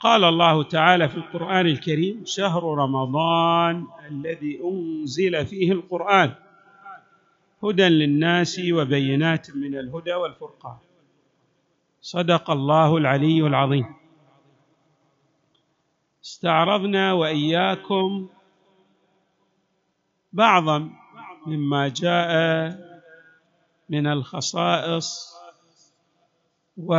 قال الله تعالى في القرآن الكريم شهر رمضان الذي أنزل فيه القرآن. هدى للناس وبينات من الهدى والفرقان. صدق الله العلي العظيم. استعرضنا وإياكم بعضا مما جاء من الخصائص و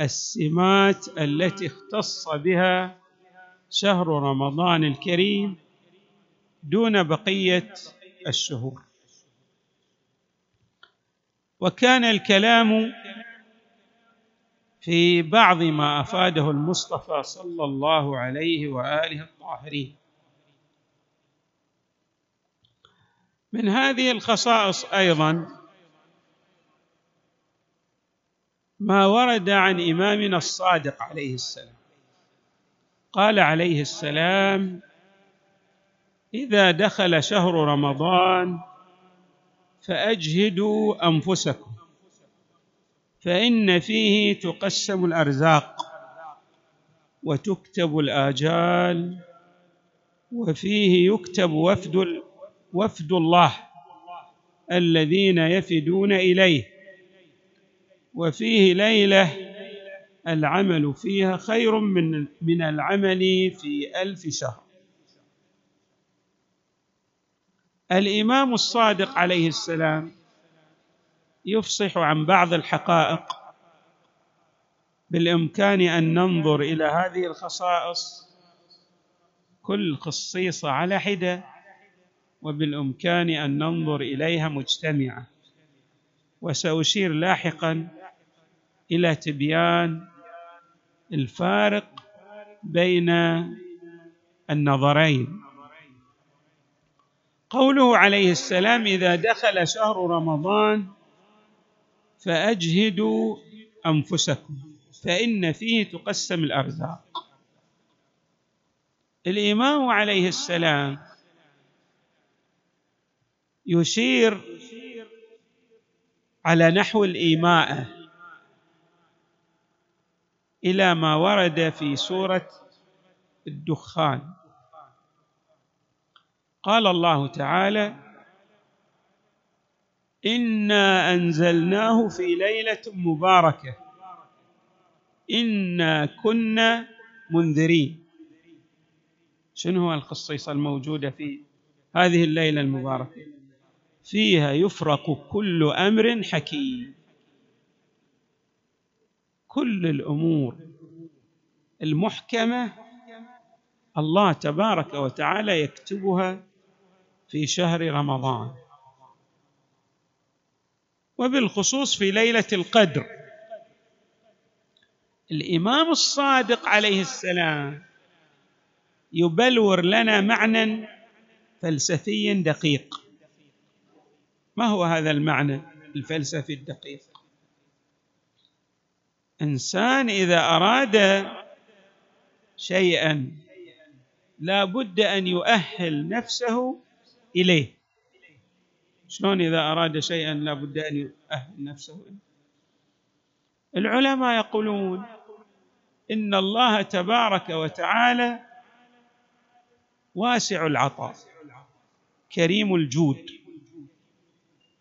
السمات التي اختص بها شهر رمضان الكريم دون بقية الشهور. وكان الكلام في بعض ما أفاده المصطفى صلى الله عليه وآله الطاهرين. من هذه الخصائص أيضا ما ورد عن إمامنا الصادق عليه السلام. قال عليه السلام إذا دخل شهر رمضان فأجهدوا أنفسكم فإن فيه تقسم الأرزاق وتكتب الآجال وفيه يكتب وفد وفد الله الذين يفدون إليه. وفيه ليلة العمل فيها خير من من العمل في ألف شهر. الإمام الصادق عليه السلام يفصح عن بعض الحقائق بالإمكان أن ننظر إلى هذه الخصائص كل خصيصه على حدة وبالإمكان أن ننظر إليها مجتمعة. وسأشير لاحقا إلى تبيان الفارق بين النظرين. قوله عليه السلام إذا دخل شهر رمضان فأجهدوا أنفسكم فإن فيه تقسم الأرزاق. الإمام عليه السلام يشير على نحو الايماءه إلى ما ورد في سورة الدخان. قال الله تعالى إنا أنزلناه في ليلة مباركة. إنا كنا منذرين. شنو هو الخصيصه الموجودة في هذه الليلة المباركة؟ فيها يفرق كل أمر حكيم. كل الأمور المحكمة الله تبارك وتعالى يكتبها في شهر رمضان. وبالخصوص في ليلة القدر. الإمام الصادق عليه السلام يبلور لنا معنى فلسفي دقيق. ما هو هذا المعنى الفلسفي الدقيق؟ إنسان إذا أراد شيئا لا بد أن يؤهل نفسه إليه. شلون إذا أراد شيئا لا بد أن يؤهل نفسه إليه. العلماء يقولون إن الله تبارك وتعالى واسع العطاء كريم الجود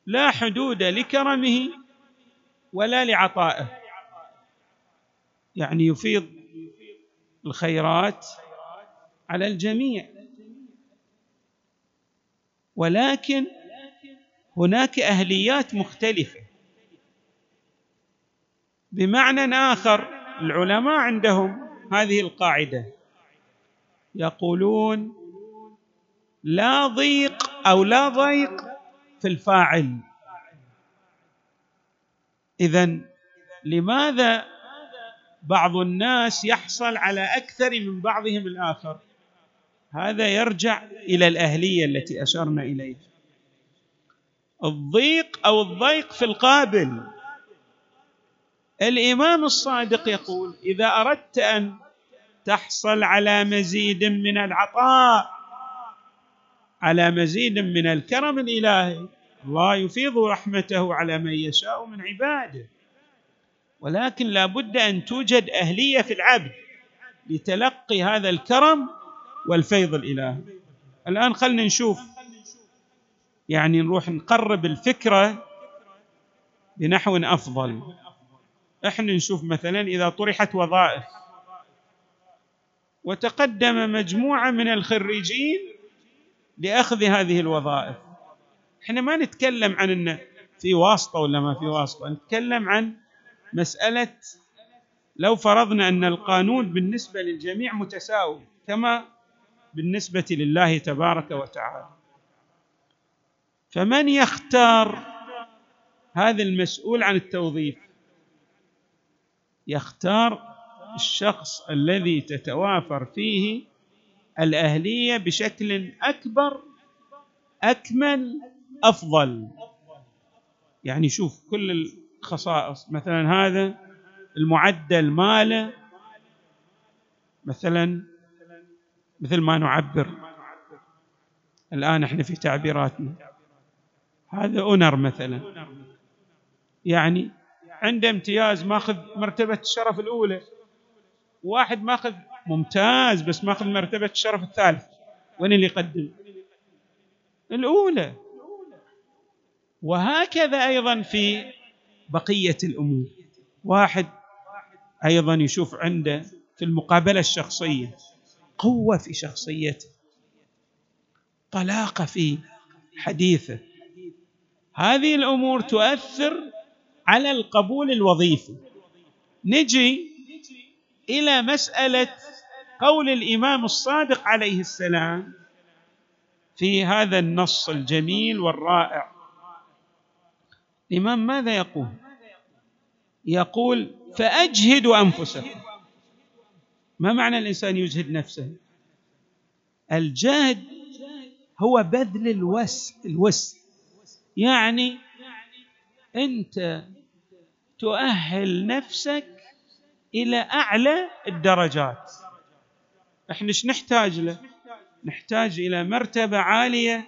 لا حدود لكرمه ولا لعطائه. يعني يفيض الخيرات على الجميع. ولكن هناك أهليات مختلفة. بمعنى آخر العلماء عندهم هذه القاعدة. يقولون لا ضيق أو لا ضيق في الفاعل. اذا لماذا بعض الناس يحصل على أكثر من بعضهم الآخر. هذا يرجع إلى الأهلية التي أشرنا إليها. الضيق أو الضيق في القابل. الإمام الصادق يقول إذا أردت أن تحصل على مزيد من العطاء على مزيد من الكرم الإلهي الله يفيض رحمته على من يشاء من عباده. ولكن لا بد أن توجد أهلية في العبد لتلقي هذا الكرم والفيض الالهي الآن خلنا نشوف يعني نروح نقرب الفكرة بنحو أفضل. إحنا نشوف مثلا إذا طرحت وظائف وتقدم مجموعة من الخريجين لأخذ هذه الوظائف. إحنا ما نتكلم عن إنه في واسطة ولا ما في واسطة نتكلم عن مسألة لو فرضنا أن القانون بالنسبة للجميع متساوي كما بالنسبة لله تبارك وتعالى. فمن يختار هذا المسؤول عن التوظيف؟ يختار الشخص الذي تتوافر فيه الأهلية بشكل أكبر أكمل أفضل. يعني شوف كل الخصائص مثلا هذا المعدل ماله مثلا مثل ما نعبر. الآن إحنا في تعبيراتنا. هذا أونر مثلا. يعني عنده امتياز ماخذ مرتبة الشرف الأولى. واحد ماخذ ممتاز بس ماخذ مرتبة الشرف الثالث. وين اللي يقدم؟ الأولى. وهكذا أيضا في بقية الأمور. واحد أيضا يشوف عنده في المقابلة الشخصية قوة في شخصيته طلاقه في حديثه. هذه الأمور تؤثر على القبول الوظيفي. نجي إلى مسألة قول الإمام الصادق عليه السلام في هذا النص الجميل والرائع. الإمام ماذا يقول؟ يقول فاجهدوا أنفسكم. ما معنى الإنسان يجهد نفسه؟ الجهد هو بذل الوس الوس. يعني أنت تؤهل نفسك إلى أعلى الدرجات. إحنا إيش نحتاج له؟ نحتاج إلى مرتبة عالية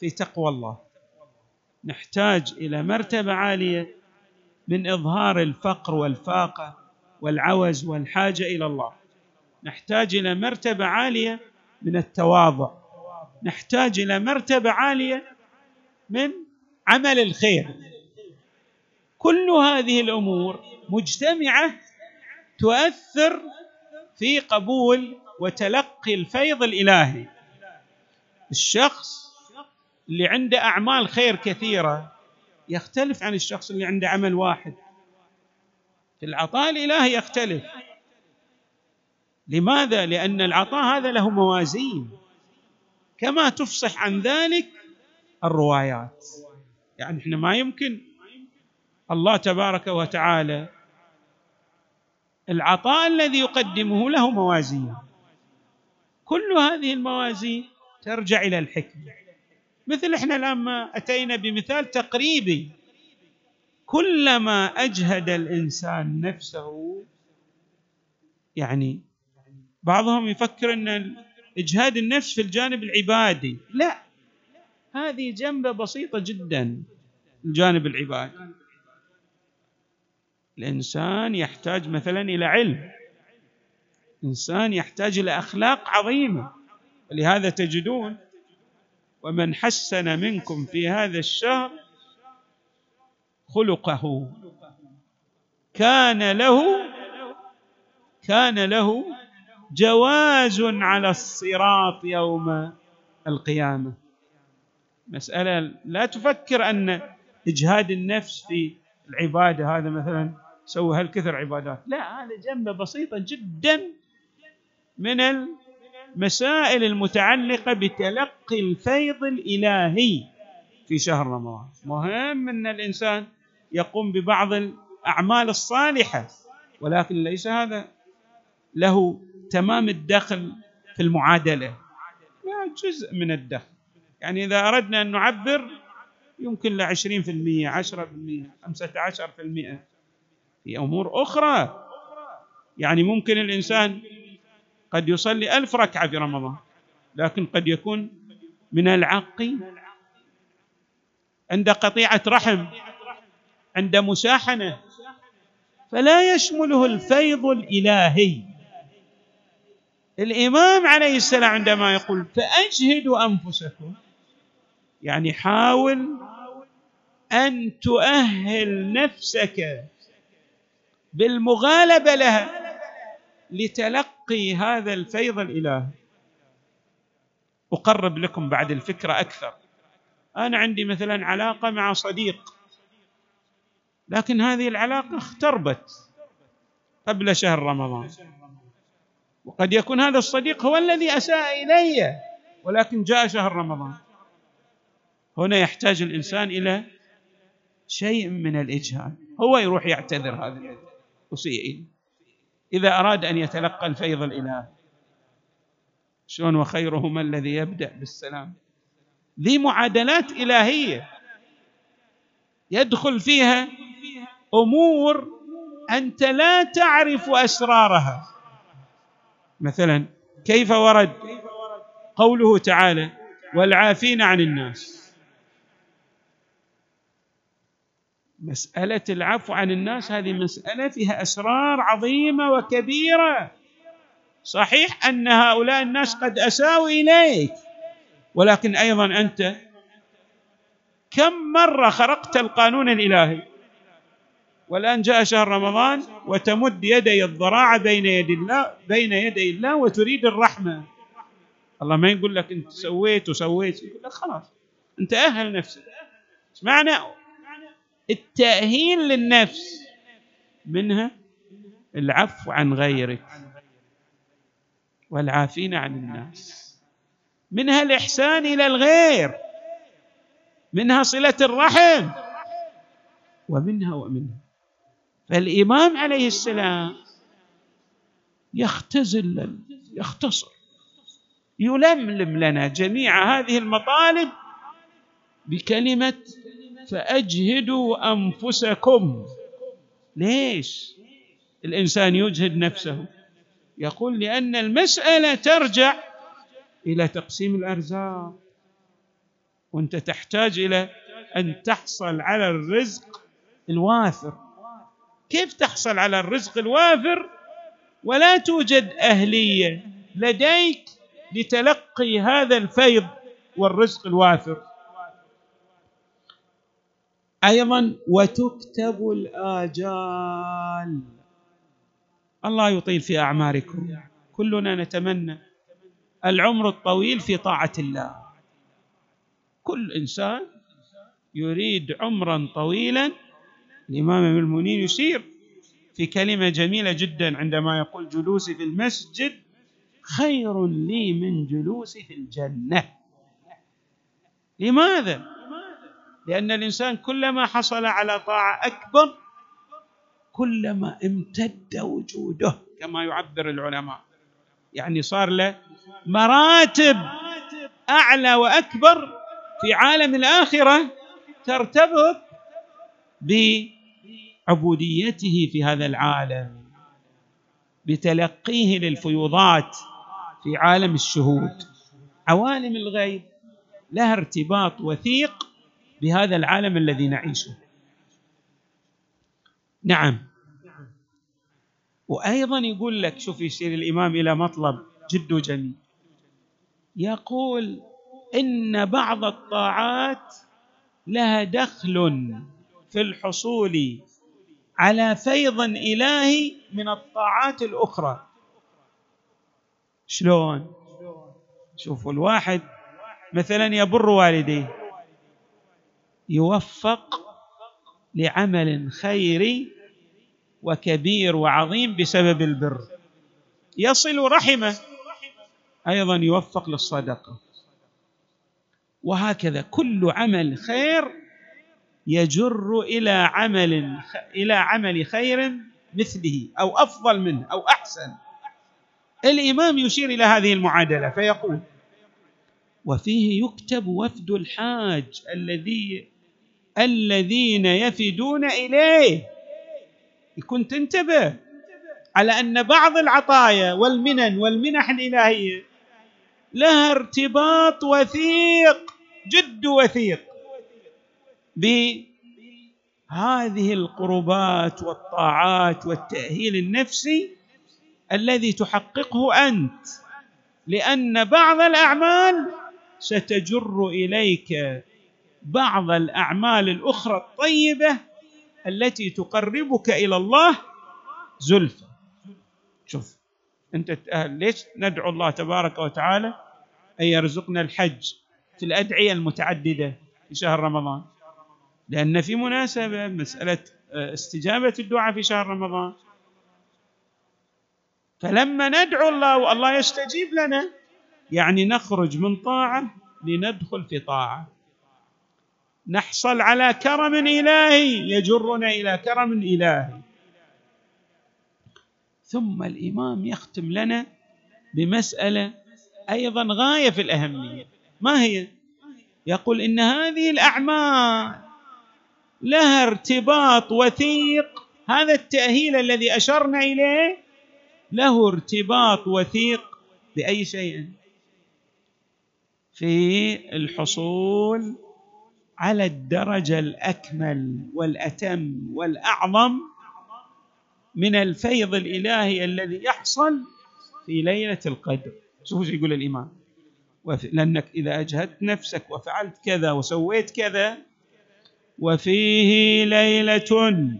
في تقوى الله. نحتاج إلى مرتبة عالية من إظهار الفقر والفاقة والعوز والحاجة إلى الله. نحتاج إلى مرتبة عالية من التواضع. نحتاج إلى مرتبة عالية من عمل الخير. كل هذه الأمور مجتمعة تؤثر في قبول وتلقي الفيض الإلهي. الشخص اللي عنده أعمال خير كثيرة يختلف عن الشخص اللي عنده عمل واحد. في العطاء الإلهي يختلف. لماذا؟ لأن العطاء هذا له موازين. كما تفصح عن ذلك الروايات. يعني إحنا ما يمكن. الله تبارك وتعالى العطاء الذي يقدمه له موازين. كل هذه الموازين ترجع إلى الحكمة. مثل إحنا الآن ما أتينا بمثال تقريبي. كلما أجهد الإنسان نفسه يعني بعضهم يفكر إن إجهاد النفس في الجانب العبادي. لا هذه جنبة بسيطة جدا الجانب العبادي. الإنسان يحتاج مثلا إلى علم. انسان يحتاج إلى أخلاق عظيمة. ولهذا تجدون ومن حسن منكم في هذا الشهر خلقه. كان له كان له جواز على الصراط يوم القيامة. مسألة لا تفكر أن إجهاد النفس في العبادة هذا مثلا سوي هالكثر عبادات. لا هذا جنبة بسيطة جدا من المسائل المتعلقة بتلقي الفيض الإلهي في شهر رمضان. مهم أن الإنسان يقوم ببعض الأعمال الصالحة ولكن ليس هذا له تمام الدخل في المعادلة. جزء من الدخل. يعني إذا أردنا أن نعبر يمكن ل 20% 10% 15% في أمور أخرى. يعني ممكن الإنسان قد يصلي ألف ركعة في رمضان لكن قد يكون من العق عند قطيعة رحم عند مشاحنة فلا يشمله الفيض الإلهي. الإمام عليه السلام عندما يقول فأجهدوا أنفسكم يعني حاول أن تؤهل نفسك بالمغالبة لها. لتلقي هذا الفيض الإلهي أقرب لكم بعد الفكرة أكثر. أنا عندي مثلا علاقة مع صديق لكن هذه العلاقة اختربت قبل شهر رمضان. وقد يكون هذا الصديق هو الذي أساء إلي ولكن جاء شهر رمضان. هنا يحتاج الإنسان إلى شيء من الإجهاد. هو يروح يعتذر هذا إليه. إذا أراد أن يتلقى الفيض الإلهي شلون وخيرهما الذي يبدأ بالسلام؟ ذي معادلات إلهية يدخل فيها أمور أنت لا تعرف أسرارها. مثلا كيف ورد قوله تعالى والعافين عن الناس مسألة العفو عن الناس هذه مسألة فيها أسرار عظيمة وكبيرة. صحيح أن هؤلاء الناس قد أساءوا إليك ولكن أيضا أنت كم مرة خرقت القانون الإلهي؟ والآن جاء شهر رمضان وتمد يدي الضراعة بين يدي الله بين يدي الله وتريد الرحمة. الله ما يقول لك أنت سويت وسويت يقول لك خلاص أنت أهل نفسك. معنى؟ التأهيل للنفس. منها العفو عن غيرك والعافين عن الناس. منها الإحسان إلى الغير. منها صلة الرحم. ومنها ومنها. فالإمام عليه السلام يختزل يختصر يلملم لنا جميع هذه المطالب بكلمة فأجهدوا أنفسكم. ليش؟ الإنسان يجهد نفسه. يقول لأن المسألة ترجع إلى تقسيم الأرزاق. وأنت تحتاج إلى أن تحصل على الرزق الوافر. كيف تحصل على الرزق الوافر؟ ولا توجد أهلية لديك لتلقي هذا الفيض والرزق الوافر. أيضا وتكتب الآجال. الله يطيل في أعماركم. كلنا نتمنى العمر الطويل في طاعة الله. كل إنسان يريد عمرا طويلا الامام ابن المنير يشير في كلمة جميلة جدا عندما يقول جلوسي في المسجد خير لي من جلوسي في الجنة. لماذا؟ لأن الإنسان كلما حصل على طاعة أكبر كلما امتد وجوده كما يعبر العلماء. يعني صار له مراتب أعلى وأكبر في عالم الآخرة ترتبط بعبوديته في هذا العالم بتلقيه للفيوضات في عالم الشهود. عوالم الغيب لها ارتباط وثيق بهذا العالم الذي نعيشه. نعم. وأيضا يقول لك شوف يشير الإمام إلى مطلب جد جميل يقول إن بعض الطاعات لها دخل في الحصول على فيض إلهي من الطاعات الأخرى. شلون؟ شوفوا الواحد مثلا يبر والديه. يوفق لعمل خيري وكبير وعظيم بسبب البر. يصل رحمه أيضا يوفق للصدقة. وهكذا كل عمل خير يجر إلى عمل إلى عمل خير مثله أو أفضل منه أو أحسن. الإمام يشير إلى هذه المعادلة فيقول وفيه يكتب وفد الحاج الذي الذين يفدون إليه. يكون تنتبه على أن بعض العطايا والمنن والمنح الإلهية لها ارتباط وثيق جد وثيق بهذه القربات والطاعات والتأهيل النفسي الذي تحققه أنت لأن بعض الأعمال ستجر إليك بعض الأعمال الأخرى الطيبة التي تقربك إلى الله زلفى. شوف أنت تأهل ليش ندعو الله تبارك وتعالى أن يرزقنا الحج في الأدعية المتعددة في شهر رمضان؟ لأن في مناسبة مسألة آه، استجابة الدعاء في شهر رمضان. فلما ندعو الله والله يستجيب لنا يعني نخرج من طاعة لندخل في طاعة. نحصل على كرم إلهي يجرنا إلى كرم إلهي. ثم الإمام يختم لنا بمسألة أيضا غاية في الأهمية. ما هي؟ يقول إن هذه الأعمال لها ارتباط وثيق. هذا التأهيل الذي أشرنا إليه له ارتباط وثيق بأي شيء؟ في الحصول على الدرجة الأكمل والأتم والأعظم من الفيض الإلهي الذي يحصل في ليلة القدر. شوفوا إيش يقول الإمام. لأنك إذا أجهدت نفسك وفعلت كذا وسويت كذا وفيه ليلة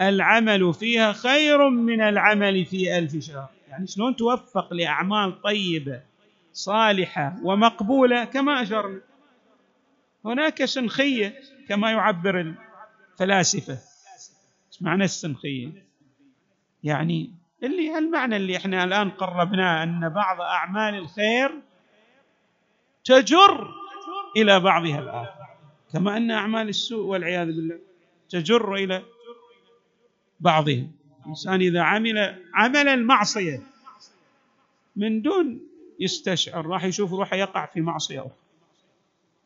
العمل فيها خير من العمل في ألف شهر. يعني شلون توفق لأعمال طيبة صالحة ومقبولة كما أشرنا. هناك سنخية كما يعبر الفلاسفة. إيش معنى السنخية؟ يعني اللي المعنى اللي إحنا الآن قربناه أن بعض أعمال الخير تجر إلى بعضها الآخر. كما أن أعمال السوء والعياذ بالله تجر إلى بعضهم. الإنسان إذا عمل عمل المعصية من دون يستشعر راح يشوف روحه يقع في معصية أخرى.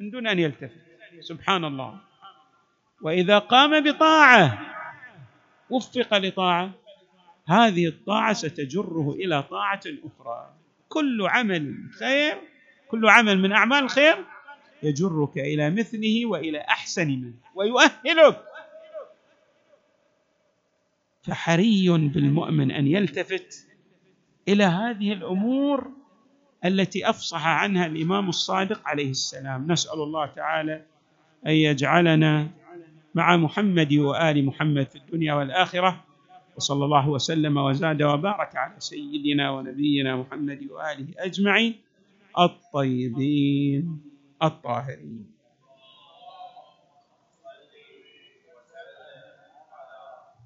من دون أن يلتفت. سبحان الله. وإذا قام بطاعة وفق لطاعة هذه الطاعة ستجره إلى طاعة أخرى. كل عمل خير كل عمل من أعمال الخير يجرك إلى مثله وإلى أحسن منه ويؤهلك. فحري بالمؤمن أن يلتفت إلى هذه الأمور التي أفصح عنها الإمام الصادق عليه السلام. نسأل الله تعالى أن يجعلنا مع محمد وآل محمد في الدنيا والآخرة. وصلى الله وسلم وزاد وبارك على سيدنا ونبينا محمد وآله أجمعين الطيبين الطاهرين.